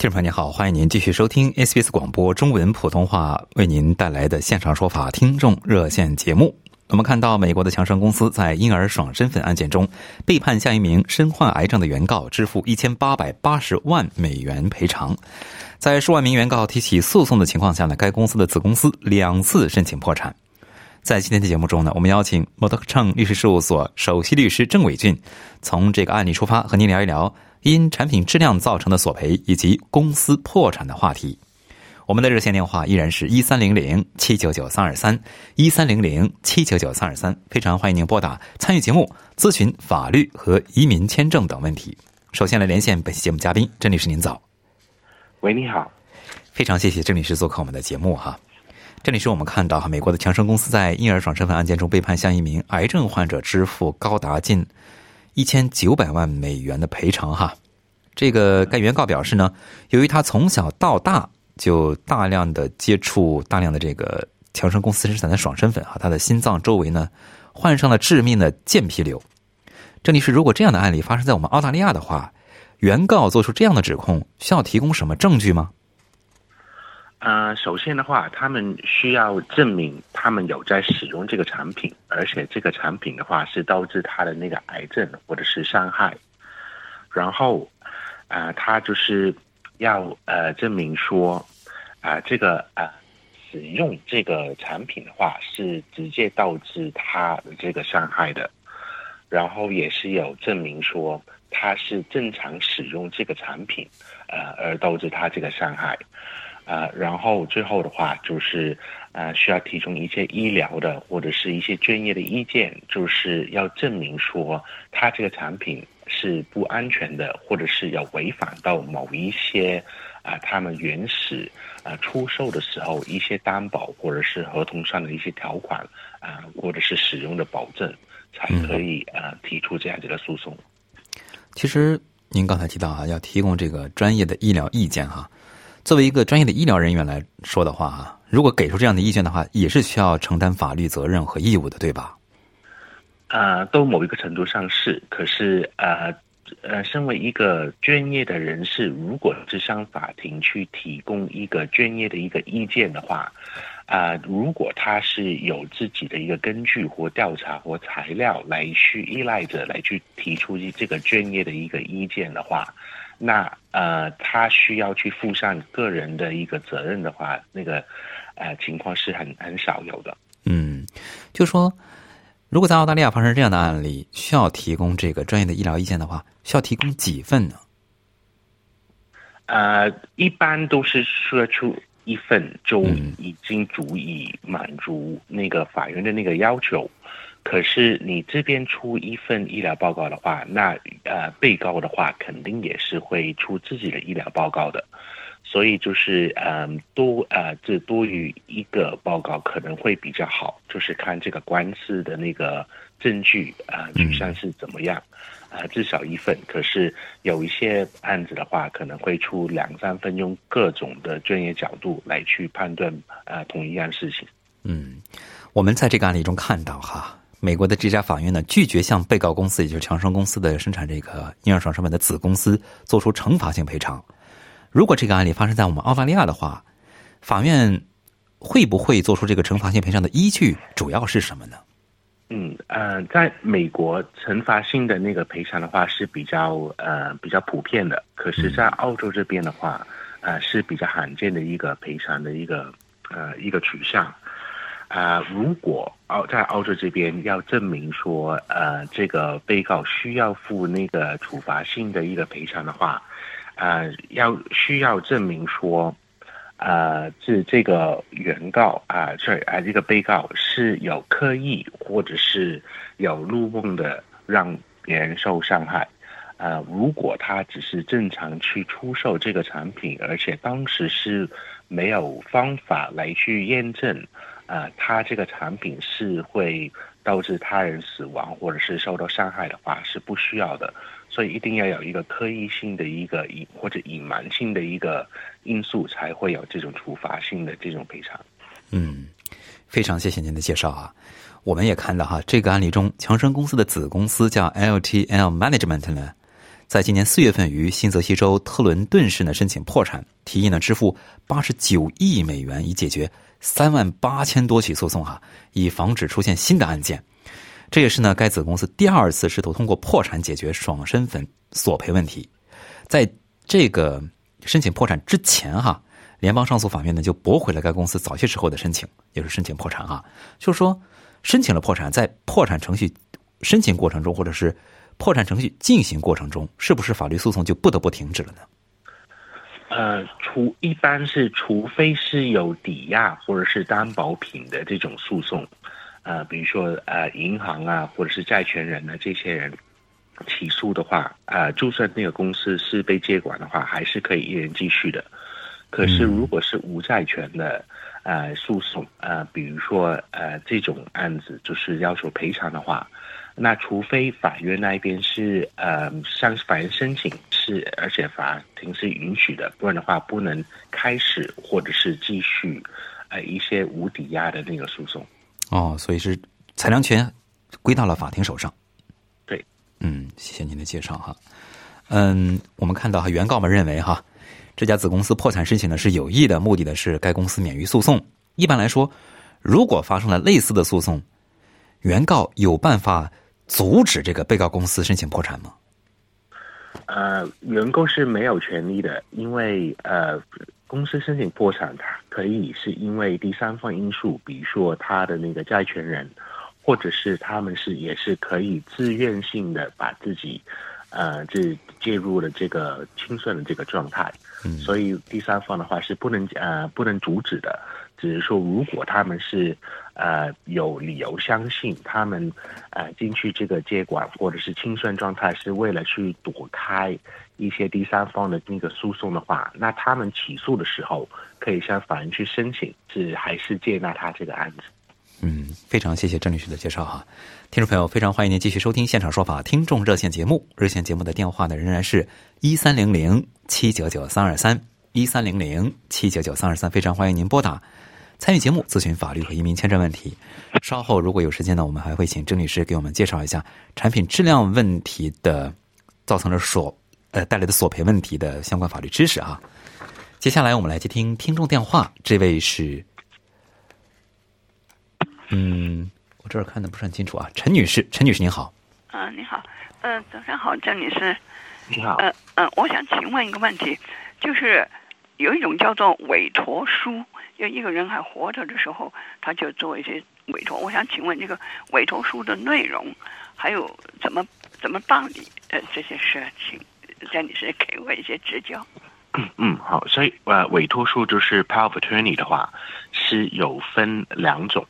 听众朋友您好，欢迎您继续收听 SBS 广播中文普通话为您带来的现场说法听众热线节目。我们看到，美国的强生公司在婴儿爽身份案件中，被判向一名身患癌症的原告支付一千八百八十万美元赔偿。在数万名原告提起诉讼的情况下呢，该公司的子公司两次申请破产。在今天的节目中呢，我们邀请摩德克称律师事务所首席律师郑伟俊，从这个案例出发，和您聊一聊。因产品质量造成的索赔以及公司破产的话题，我们的热线电话依然是一三零零七九九三二三一三零零七九九三二三，非常欢迎您拨打参与节目咨询法律和移民签证等问题。首先来连线本期节目嘉宾郑律师，您早。喂，你好，非常谢谢郑律师做客我们的节目哈。郑律师，我们看到哈，美国的强生公司在婴儿爽身粉案件中被判向一名癌症患者支付高达近。一千九百万美元的赔偿哈，这个该原告表示呢，由于他从小到大就大量的接触大量的这个强生公司生产的爽身粉哈，他的心脏周围呢患上了致命的间皮瘤。这里是如果这样的案例发生在我们澳大利亚的话，原告做出这样的指控，需要提供什么证据吗？呃，首先的话，他们需要证明他们有在使用这个产品，而且这个产品的话是导致他的那个癌症或者是伤害。然后，啊，他就是要呃证明说，啊，这个啊使用这个产品的话是直接导致他的这个伤害的。然后也是有证明说他是正常使用这个产品，呃，而导致他这个伤害。啊，然后最后的话就是，呃，需要提供一些医疗的或者是一些专业的意见，就是要证明说他这个产品是不安全的，或者是要违反到某一些啊，他们原始啊出售的时候一些担保或者是合同上的一些条款啊，或者是使用的保证，才可以啊提出这样子的诉讼。其实您刚才提到啊，要提供这个专业的医疗意见哈。作为一个专业的医疗人员来说的话，啊，如果给出这样的意见的话，也是需要承担法律责任和义务的，对吧？啊，都某一个程度上是。可是，呃，呃，身为一个专业的人士，如果是向法庭去提供一个专业的一个意见的话，啊，如果他是有自己的一个根据或调查或材料来去依赖着来去提出这个专业的一个意见的话。那呃，他需要去负上个人的一个责任的话，那个呃情况是很很少有的。嗯，就说如果在澳大利亚发生这样的案例，需要提供这个专业的医疗意见的话，需要提供几份呢？呃，一般都是说出一份就已经足以满足那个法院的那个要求。可是你这边出一份医疗报告的话，那呃被告的话肯定也是会出自己的医疗报告的，所以就是嗯多呃这多于一个报告可能会比较好，就是看这个官司的那个证据啊取向是怎么样啊至少一份。可是有一些案子的话可能会出两三份，用各种的专业角度来去判断啊同一样事情。嗯，我们在这个案例中看到哈。美国的这家法院呢，拒绝向被告公司，也就是强生公司的生产这个婴儿爽身粉的子公司做出惩罚性赔偿。如果这个案例发生在我们澳大利亚的话，法院会不会做出这个惩罚性赔偿的依据主要是什么呢？嗯呃，在美国惩罚性的那个赔偿的话是比较呃比较普遍的，可是，在澳洲这边的话，呃是比较罕见的一个赔偿的一个呃一个取向。啊，如果澳在澳洲这边要证明说，呃，这个被告需要付那个处罚性的一个赔偿的话，呃，要需要证明说，呃，是这个原告啊，这啊这个被告是有刻意或者是有入梦的让别人受伤害。呃，如果他只是正常去出售这个产品，而且当时是没有方法来去验证，啊，他这个产品是会导致他人死亡或者是受到伤害的话，是不需要的。所以一定要有一个刻意性的一个隐或者隐瞒性的一个因素，才会有这种处罚性的这种赔偿。嗯，非常谢谢您的介绍啊。我们也看到哈，这个案例中，强生公司的子公司叫 LTL Management 呢。在今年四月份，于新泽西州特伦顿市呢申请破产，提议呢支付八十九亿美元，以解决三万八千多起诉讼，哈，以防止出现新的案件。这也是呢该子公司第二次试图通过破产解决爽身粉索赔问题。在这个申请破产之前，哈，联邦上诉法院呢就驳回了该公司早些时候的申请，也是申请破产，哈，就是说申请了破产，在破产程序申请过程中，或者是。破产程序进行过程中，是不是法律诉讼就不得不停止了呢？呃，除一般是，除非是有抵押或者是担保品的这种诉讼，呃，比如说呃银行啊，或者是债权人呢，这些人起诉的话，呃，就算那个公司是被接管的话，还是可以一人继续的。可是如果是无债权的呃诉讼，呃，比如说呃这种案子就是要求赔偿的话。那除非法院那一边是呃向法院申请是，而且法庭是允许的，不然的话不能开始或者是继续呃一些无抵押的那个诉讼。哦，所以是裁量权归到了法庭手上。对，嗯，谢谢您的介绍哈。嗯，我们看到哈，原告们认为哈，这家子公司破产申请呢是有意的，目的的是该公司免于诉讼。一般来说，如果发生了类似的诉讼，原告有办法。阻止这个被告公司申请破产吗？呃，员工是没有权利的，因为呃，公司申请破产，它可以是因为第三方因素，比如说他的那个债权人，或者是他们是也是可以自愿性的把自己呃这介入了这个清算的这个状态，所以第三方的话是不能呃不能阻止的。只是说，如果他们是，呃，有理由相信他们，呃，进去这个接管或者是清算状态是为了去躲开一些第三方的那个诉讼的话，那他们起诉的时候可以向法院去申请，是还是接纳他这个案子。嗯，非常谢谢郑律师的介绍哈，听众朋友，非常欢迎您继续收听现场说法听众热线节目，热线节目的电话呢仍然是一三零零七九九三二三一三零零七九九三二三，非常欢迎您拨打。参与节目咨询法律和移民签证问题，稍后如果有时间呢，我们还会请郑律师给我们介绍一下产品质量问题的造成了索呃带来的索赔问题的相关法律知识啊。接下来我们来接听听众电话，这位是，嗯，我这儿看的不是很清楚啊，陈女士，陈女士您好。啊，你好，呃，早上好，郑女士。你好。呃呃，我想请问一个问题，就是有一种叫做委托书。就一个人还活着的时候，他就做一些委托。我想请问这个委托书的内容，还有怎么怎么办理呃这些事情，张女士给我一些指教。嗯，好，所以呃委托书就是 power of attorney 的话是有分两种。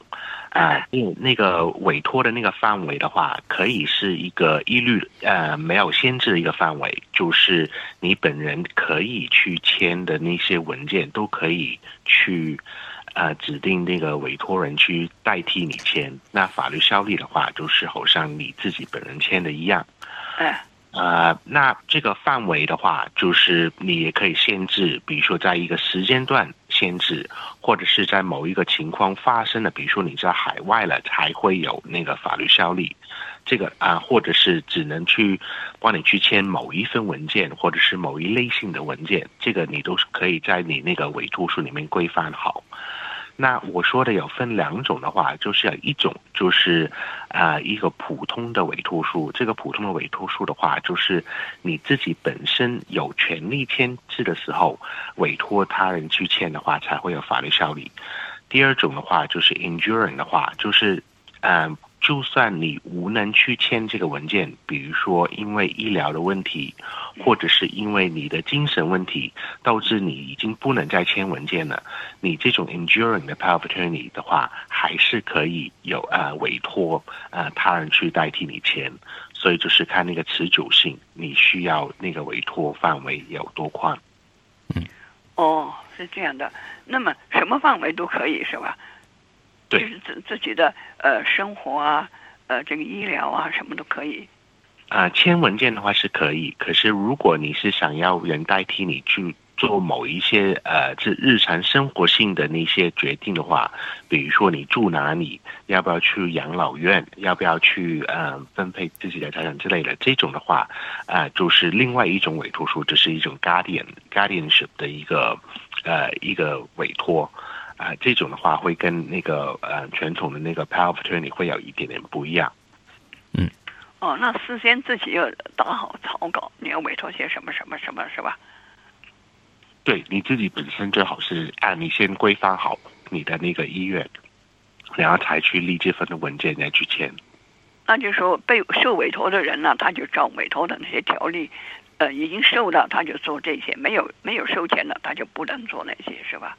啊，那个委托的那个范围的话，可以是一个一律呃没有限制的一个范围，就是你本人可以去签的那些文件都可以去呃指定那个委托人去代替你签。那法律效力的话，就是好像你自己本人签的一样。哎。呃，那这个范围的话，就是你也可以限制，比如说在一个时间段签字，或者是在某一个情况发生的，比如说你在海外了才会有那个法律效力。这个啊，或者是只能去帮你去签某一份文件，或者是某一类型的文件，这个你都是可以在你那个委托书里面规范好。那我说的有分两种的话，就是有一种就是，啊，一个普通的委托书。这个普通的委托书的话，就是你自己本身有权利签字的时候，委托他人去签的话，才会有法律效力。第二种的话，就是 enduring 的话，就是，嗯，就算你无能去签这个文件，比如说因为医疗的问题，或者是因为你的精神问题导致你已经不能再签文件了，你这种 enduring 的 power of attorney 的话，还是可以有呃委托呃他人去代替你签，所以就是看那个持久性，你需要那个委托范围有多宽。嗯哦，是这样的。那么什么范围都可以是吧？对就是自自己的呃生活啊，呃这个医疗啊，什么都可以。啊、签文件的话是可以，可是如果你是想要人代替你去做某一些呃这日常生活性的那些决定的话，比如说你住哪里，要不要去养老院，要不要去呃分配自己的财产之类的，这种的话，啊、就是另外一种委托书，这是一种 guardian guardianship 的一个呃一个委托。啊、这种的话会跟那个呃传统的那个 power of attorney 会有一点点不一样。嗯哦，那事先自己要打好草稿，你要委托些什么什么什么，是吧？对你自己本身最好是按你先规范好你的那个医院，然后才去立这份的文件再去签。那就说被受委托的人呢，他就照委托的那些条例，呃，已经受了他就做这些，没有没有收钱的他就不能做那些，是吧？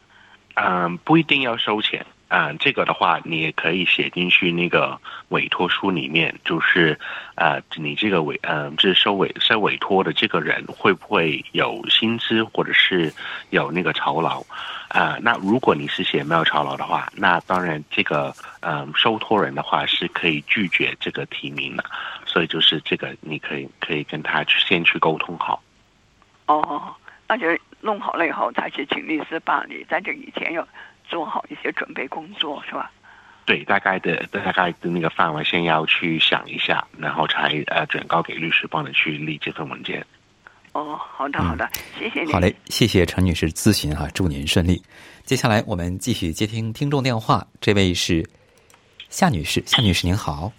嗯，不一定要收钱。嗯，这个的话，你也可以写进去那个委托书里面，就是，呃，你这个委，嗯、这收委收委托的这个人会不会有薪资，或者是有那个酬劳？啊、那如果你是写没有酬劳的话，那当然这个，嗯、收托人的话是可以拒绝这个提名的，所以就是这个，你可以可以跟他去先去沟通好。哦，那就弄好了以后再去请律师办理，在这以前要做好一些准备工作，是吧？对，大概的大概的那个范围，先要去想一下，然后才呃转告给律师帮你去立这份文件。哦，好的好的，谢谢你。好嘞，谢谢陈女士咨询哈、祝您顺利。接下来我们继续接听听众电话，这位是夏女士，夏女士您好，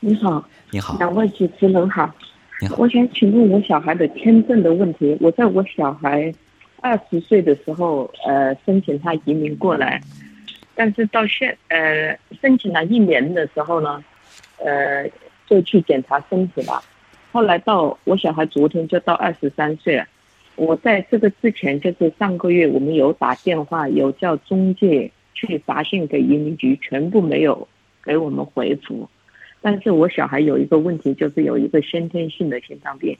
你好，你好，两位主持人好。我想请问我小孩的签证的问题。我在我小孩二十岁的时候，呃，申请他移民过来，但是到现呃申请了一年的时候呢，呃，就去检查身体了。后来到我小孩昨天就到二十三岁了。我在这个之前，就是上个月我们有打电话，有叫中介去发信给移民局，全部没有给我们回复。但是我小孩有一个问题，就是有一个先天性的心脏病，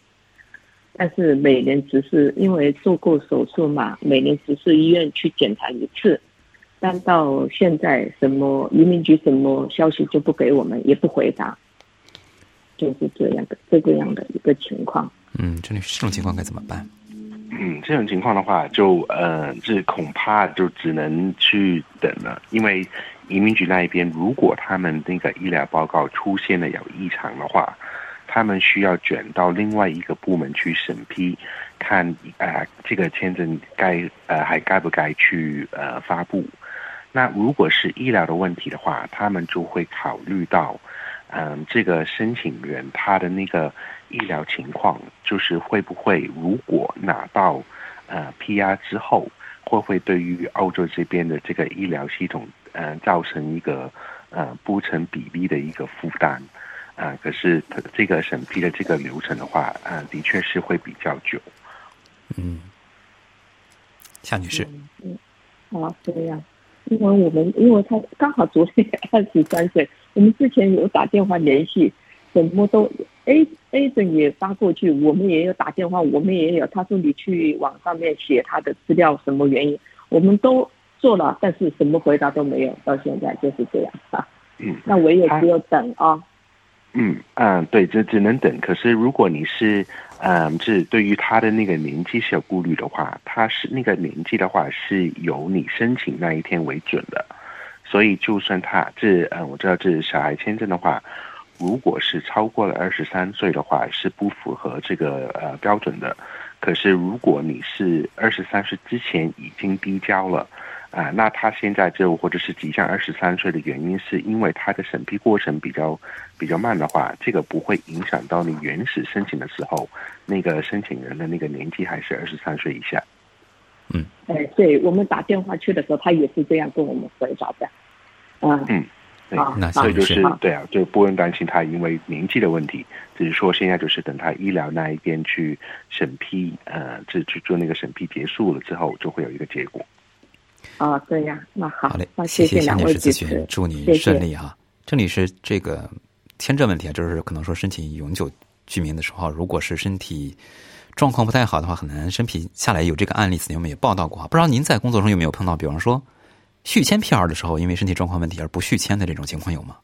但是每年只是因为做过手术嘛，每年只是医院去检查一次，但到现在什么移民局什么消息就不给我们，也不回答，就是这样的这个样的一个情况。嗯，陈女士，这种情况该怎么办？嗯，这种情况的话，就呃，这恐怕就只能去等了，因为移民局那一边，如果他们那个医疗报告出现了有异常的话，他们需要卷到另外一个部门去审批，看呃这个签证该呃还该不该去呃发布。那如果是医疗的问题的话，他们就会考虑到，嗯、这个申请人他的那个医疗情况，就是会不会如果拿到呃 PR 之后，会不会对于澳洲这边的这个医疗系统，呃，造成一个呃不成比例的一个负担？啊、可是它这个审批的这个流程的话，啊、的确是会比较久。嗯，夏女士，啊，这样，因为我们因为他刚好昨天二十三岁，我们之前有打电话联系，什么都 A A 诊也发过去，我们也有打电话，我们也有，他说你去网上面写他的资料，什么原因，我们都做了，但是什么回答都没有，到现在就是这样啊。嗯，那我也只有等啊。嗯嗯，对，这只能等。可是如果你是，嗯，是对于他的那个年纪是有顾虑的话，他是那个年纪的话是由你申请那一天为准的。所以就算他这，嗯，我知道这是小孩签证的话，如果是超过了二十三岁的话，是不符合这个呃标准的。可是如果你是二十三岁之前已经递交了。啊，那他现在就或者是即将二十三岁的原因，是因为他的审批过程比较比较慢的话，这个不会影响到你原始申请的时候，那个申请人的那个年纪还是二十三岁以下。嗯哎，对我们打电话去的时候，他也是这样跟我们回答的。啊，嗯对，啊那所以就是是对啊，就不用担心他因为年纪的问题，只是说现在就是等他医疗那一边去审批，呃，这去做那个审批结束了之后，就会有一个结果。啊，这样，那好，好嘞那，谢谢两夏女士咨询，祝你谢谢顺利哈。这里是，这个签证问题啊，就是可能说申请永久居民的时候，如果是身体状况不太好的话，很难申批下来。有这个案例，此前我们也报道过哈。不知道您在工作中有没有碰到，比方说续签 PR 的时候，因为身体状况问题而不续签的这种情况有吗？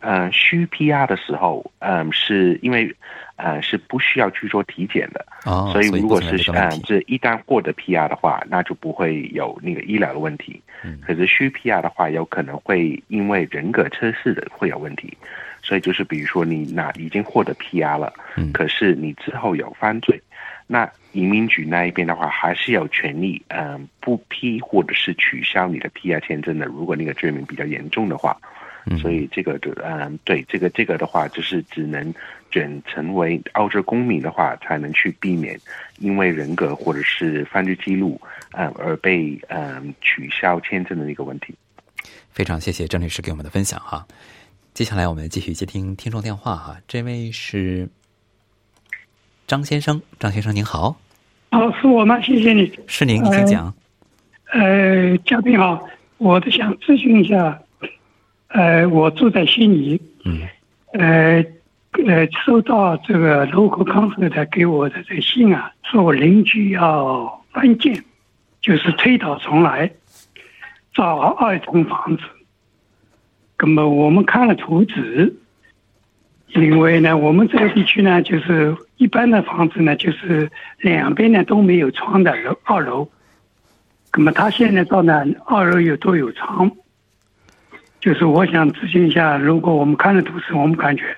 嗯，需 PR 的时候，嗯，是因为，呃，是不需要去做体检的，哦，所以如果是嗯，这一旦获得 PR 的话，那就不会有那个医疗的问题。嗯可是需 PR 的话，有可能会因为人格测试的会有问题，所以就是比如说你那已经获得 PR 了，嗯可是你之后有犯罪，那移民局那一边的话，还是有权利，嗯、不批或者是取消你的 PR 签证的。如果那个罪名比较严重的话，嗯所以这个就嗯，对这个这个的话，就是只能转成为澳洲公民的话，才能去避免因为人格或者是犯罪记录，嗯，而被嗯取消签证的那个问题。非常谢谢郑律师给我们的分享哈。接下来我们继续接听听众电话哈，这位是张先生，张先生您好，哦，是我吗？谢谢你。是您，您请讲。呃，嘉宾好，我的想咨询一下，呃，我住在悉尼，嗯呃呃，收到这个 local council 的给我的这个信啊，说我邻居要翻建，就是推倒重来，造二层房子。那么我们看了图纸，因为呢，我们这个地区呢，就是一般的房子呢，就是两边呢都没有窗的楼二楼。那么他现在造呢，二楼有都有窗，就是我想咨询一下，如果我们看了图纸，我们感觉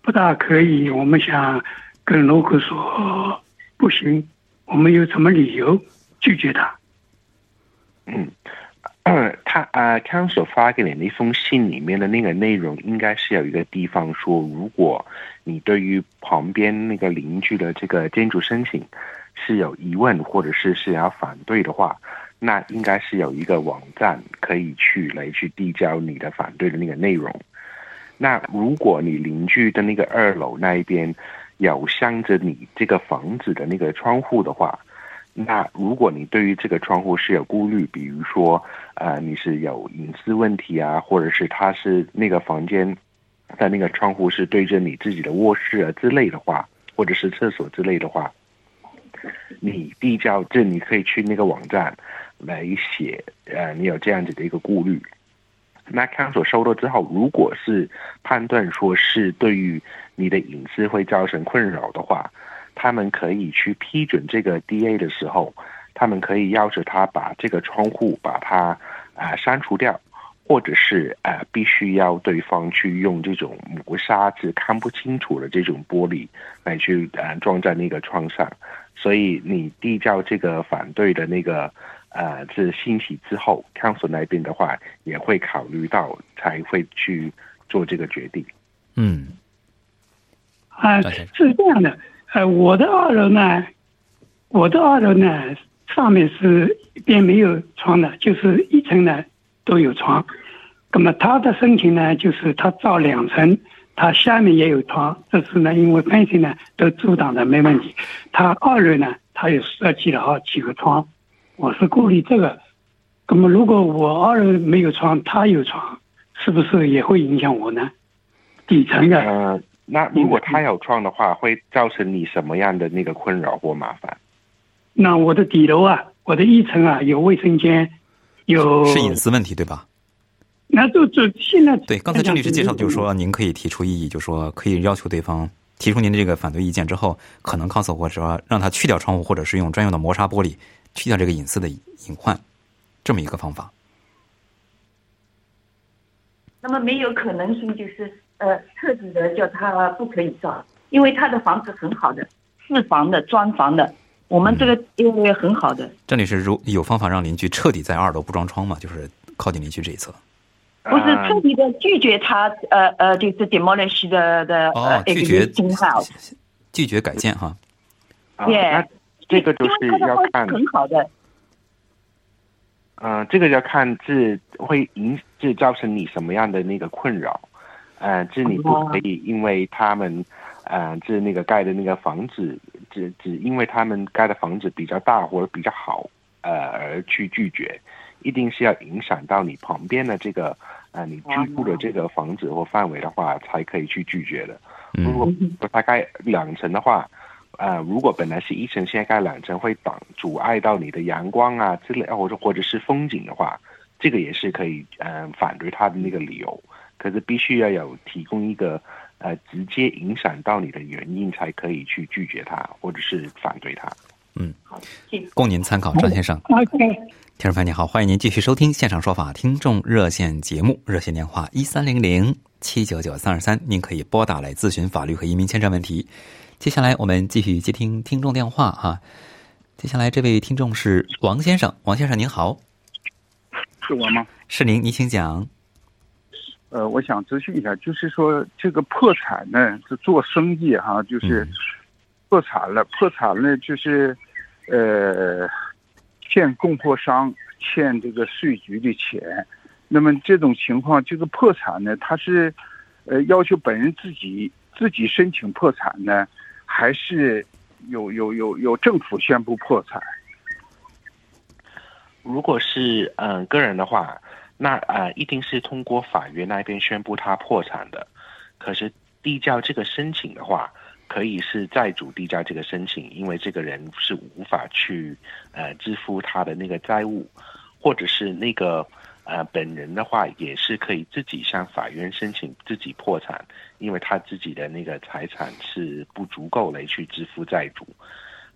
不大可以，我们想跟楼口说不行，我们有什么理由拒绝他？嗯，他啊，康所发给你那封信里面的那个内容，应该是有一个地方说，如果你对于旁边那个邻居的这个建筑申请是有疑问，或者是是要反对的话，那应该是有一个网站可以去来去递交你的反对的那个内容。那如果你邻居的那个二楼那一边有向着你这个房子的那个窗户的话，那如果你对于这个窗户是有顾虑，比如说呃你是有隐私问题啊，或者是他是那个房间的那个窗户是对着你自己的卧室啊之类的话，或者是厕所之类的话，你递交这你可以去那个网站来写，呃，你有这样子的一个顾虑。那看所收到之后，如果是判断说是对于你的隐私会造成困扰的话，他们可以去批准这个 DA 的时候，他们可以要求他把这个窗户把它啊、删除掉，或者是呃必须要对方去用这种磨砂纸看不清楚的这种玻璃来去呃装在那个窗上。所以你递交这个反对的那个呃这信息之后，council 那边的话也会考虑到，才会去做这个决定。嗯啊，是这样的，呃，我的二楼呢，我的二楼呢，上面是一边没有窗的，就是一层呢都有窗。那么他的申请呢，就是他造两层，他下面也有窗，这是呢，因为 f e 呢都阻挡的没问题。他二楼呢，他有设计了好几个窗，我是顾虑这个。那么如果我二楼没有窗，他有窗，是不是也会影响我呢？底层的。呃，那如果他有窗的话，会造成你什么样的那个困扰或麻烦？那我的底楼啊，我的一层啊，有卫生间，有是隐。私问题对吧？那就就现在对，刚才郑律师介绍的就是说，您可以提出异议，就是说可以要求对方提出您的这个反对意见之后，可能 council 或者说让他去掉窗户，或者是用专用的磨砂玻璃去掉这个隐私的隐患，这么一个方法。那么没有可能性就是呃彻底的叫他不可以造，因为他的房子很好的，四房的砖房的，我们这个因为很好的，这里是，如有方法让邻居彻底在二楼不装窗嘛？就是靠近邻居这一侧。不是彻底的拒绝他呃呃就是 demolish 的的哦呃，拒绝拒绝改建哈。啊，这个就是要看，很好的，呃，这个要看是会影这造成你什么样的那个困扰，呃，这你不可以因为他们，呃，这那个盖的那个房子，只只因为他们盖的房子比较大或者比较好，呃，而去拒绝，一定是要影响到你旁边的这个，呃，你居住的这个房子或范围的话，才可以去拒绝的。如果大概两层的话。呃，如果本来是一层，现在盖两层，会挡阻碍到你的阳光啊之类，或者或者是风景的话，这个也是可以嗯反对他的那个理由。可是必须要有提供一个呃直接影响到你的原因，才可以去拒绝他或者是反对他。嗯，好，供您参考，张先生。OK，听众朋友你好，欢迎您继续收听现场说法听众热线节目，热线电话一三零零七九九三二三，您可以拨打来咨询法律和移民签证问题。接下来我们继续接听听众电话啊。接下来这位听众是王先生，王先生您好，是我吗？是您，您请讲。呃，我想咨询一下，就是说这个破产呢，是做生意哈，就是破产了，破产了就是呃欠供货商欠这个税局的钱，那么这种情况，这个破产呢，他是呃要求本人自己自己申请破产呢？还是有有有有政府宣布破产。如果是嗯个人的话，那啊一定是通过法院那边宣布他破产的。可是递交这个申请的话，可以是债主递交这个申请，因为这个人是无法去呃支付他的那个债务，或者是那个。呃，本人的话也是可以自己向法院申请自己破产，因为他自己的那个财产是不足够来去支付债主，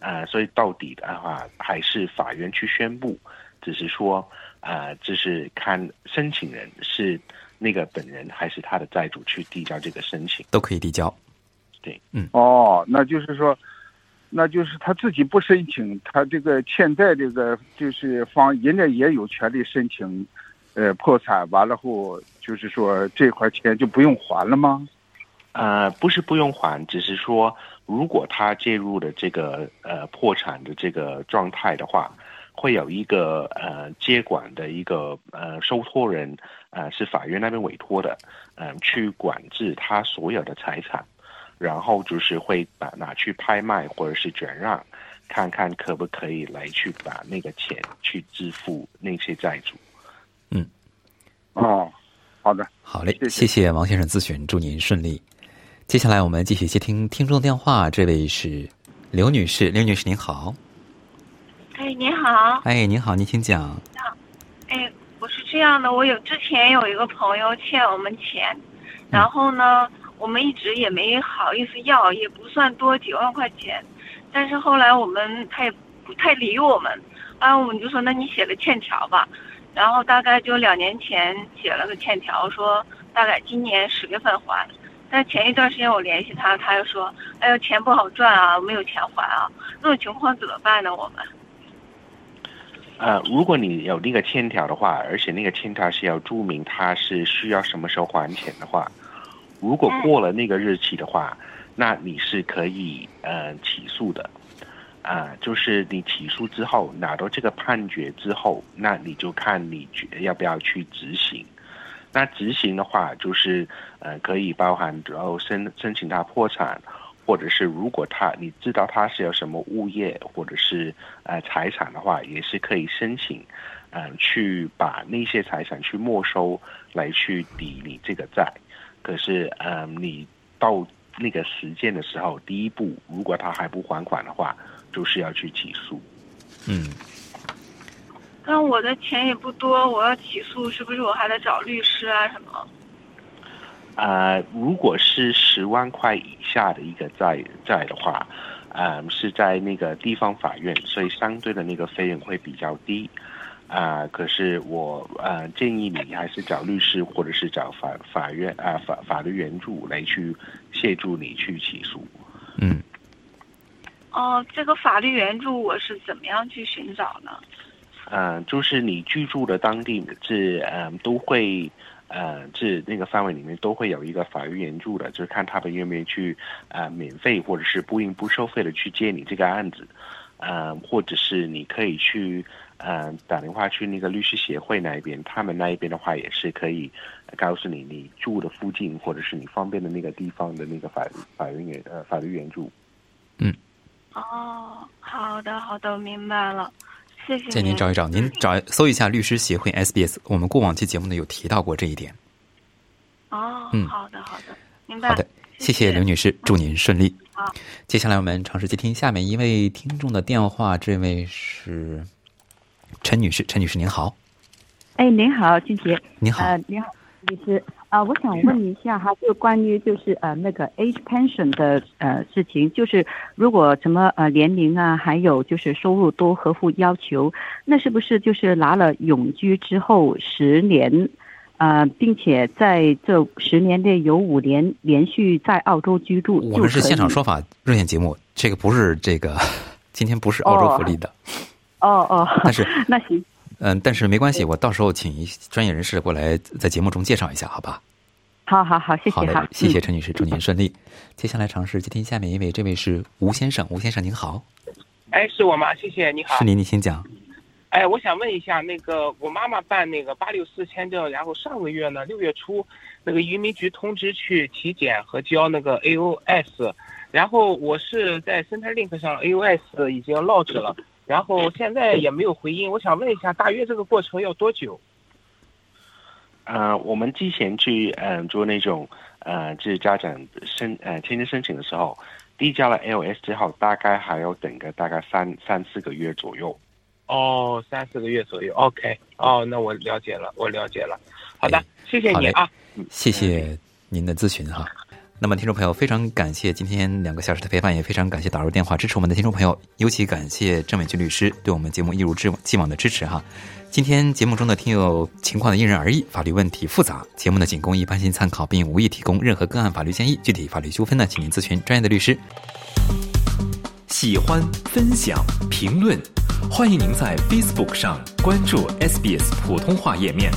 呃，所以到底的话还是法院去宣布，只是说，呃，就是看申请人是那个本人还是他的债主去递交这个申请，都可以递交。对，嗯，哦，那就是说，那就是他自己不申请，他这个欠债这个就是方人家也有权利申请。呃，破产完了后，就是说这块钱就不用还了吗？呃，不是不用还，只是说如果他介入了这个呃破产的这个状态的话，会有一个呃接管的一个呃受托人，呃是法院那边委托的，嗯，去管制他所有的财产，然后就是会把拿去拍卖或者是转让，看看可不可以来去把那个钱去支付那些债主。嗯，哦，好的，好嘞，谢谢王先生咨询，祝您顺利。接下来我们继续接听听众电话，这位是刘女士，刘女士您好。哎，您好。哎，您好，您请讲。哎，我是这样的，我有之前有一个朋友欠我们钱，然后呢，我们一直也没好意思要，也不算多，几万块钱。但是后来我们他也不太理我们，啊，我们就说那你写个欠条吧。然后大概就两年前写了个欠条，说大概今年十月份还。但前一段时间我联系他，他又说：“哎呦，钱不好赚啊，没有钱还啊。”这种情况怎么办呢？我们？呃，如果你有那个欠条的话，而且那个欠条是要注明他是需要什么时候还钱的话，如果过了那个日期的话，那你是可以呃起诉的。啊，就是你起诉之后拿到这个判决之后，那你就看你要不要去执行。那执行的话，就是呃，可以包含然后申申请他破产，或者是如果他你知道他是有什么物业或者是呃财产的话，也是可以申请，嗯，去把那些财产去没收来去抵你这个债。可是嗯，你到那个时间的时候，第一步如果他还不还款的话。就是要去起诉，嗯，但我的钱也不多，我要起诉，是不是我还得找律师啊什么？啊，如果是十万块以下的一个债债的话，嗯，是在那个地方法院，所以相对的那个费用会比较低，啊，可是我呃建议你还是找律师或者是找法法院啊法法律援助来去协助你去起诉，嗯。哦，这个法律援助我是怎么样去寻找呢？嗯，就是你居住的当地是嗯都会，呃，是那个范围里面都会有一个法律援助的，就是看他们愿不愿意去呃免费或者是不应不收费的去接你这个案子，呃，或者是你可以去呃，打电话去那个律师协会那一边，他们那一边的话也是可以告诉你你住的附近或者是你方便的那个地方的那个法法律援呃法律援助。哦，好的好的，明白了，谢谢建议您找一找，您找搜一下律师协会 SBS，我们过往期节目呢有提到过这一点。哦，嗯好的好的，明白。好的，谢谢刘女士，祝您顺利。好，接下来我们尝试接听下面一位听众的电话，这位是陈女士，陈女士您好，哎，您好，俊杰。您好呃，您好，律师。啊、我想问一下哈，就关于就是呃那个 age pension 的呃事情，就是如果什么呃年龄啊，还有就是收入都合乎要求，那是不是就是拿了永居之后十年，呃，并且在这十年内有五年连续在澳洲居住，我们是现场说法热线节目，这个不是这个，今天不是澳洲福利的，哦哦，但是 那行。嗯，但是没关系，我到时候请一专业人士过来在节目中介绍一下，好吧？好好好，谢谢好的，，谢谢嗯陈女士，祝您顺利。接下来尝试接听下面一位，这位是吴先生，吴先生您好，哎，是我吗？谢谢，你好。是您，您请讲。哎，我想问一下，那个我妈妈办那个八六四签证，然后上个月呢，六月初，那个移民局通知去体检和交那个 AOS，然后我是在 Centrelink 上 AOS 已经 lodge 了，然后现在也没有回音，我想问一下，大约这个过程要多久？呃，我们之前去嗯、呃做那种呃就是家长申呃签证申请的时候，递交了 LS 之后，大概还要等个大概三三四个月左右。哦，三四个月左右。OK，哦，那我了解了，我了解了。好的，谢谢你啊。谢谢您的咨询哈。那么，听众朋友，非常感谢今天两个小时的陪伴，也非常感谢打入电话支持我们的听众朋友，尤其感谢郑伟军律师对我们节目一如既既往的支持哈。今天节目中的听友情况呢因人而异，法律问题复杂，节目呢仅供一般性参考，并无意提供任何个案法律建议。具体法律纠纷呢，请您咨询专业的律师。喜欢、分享、评论，欢迎您在 Facebook 上关注 SBS 普通话页面。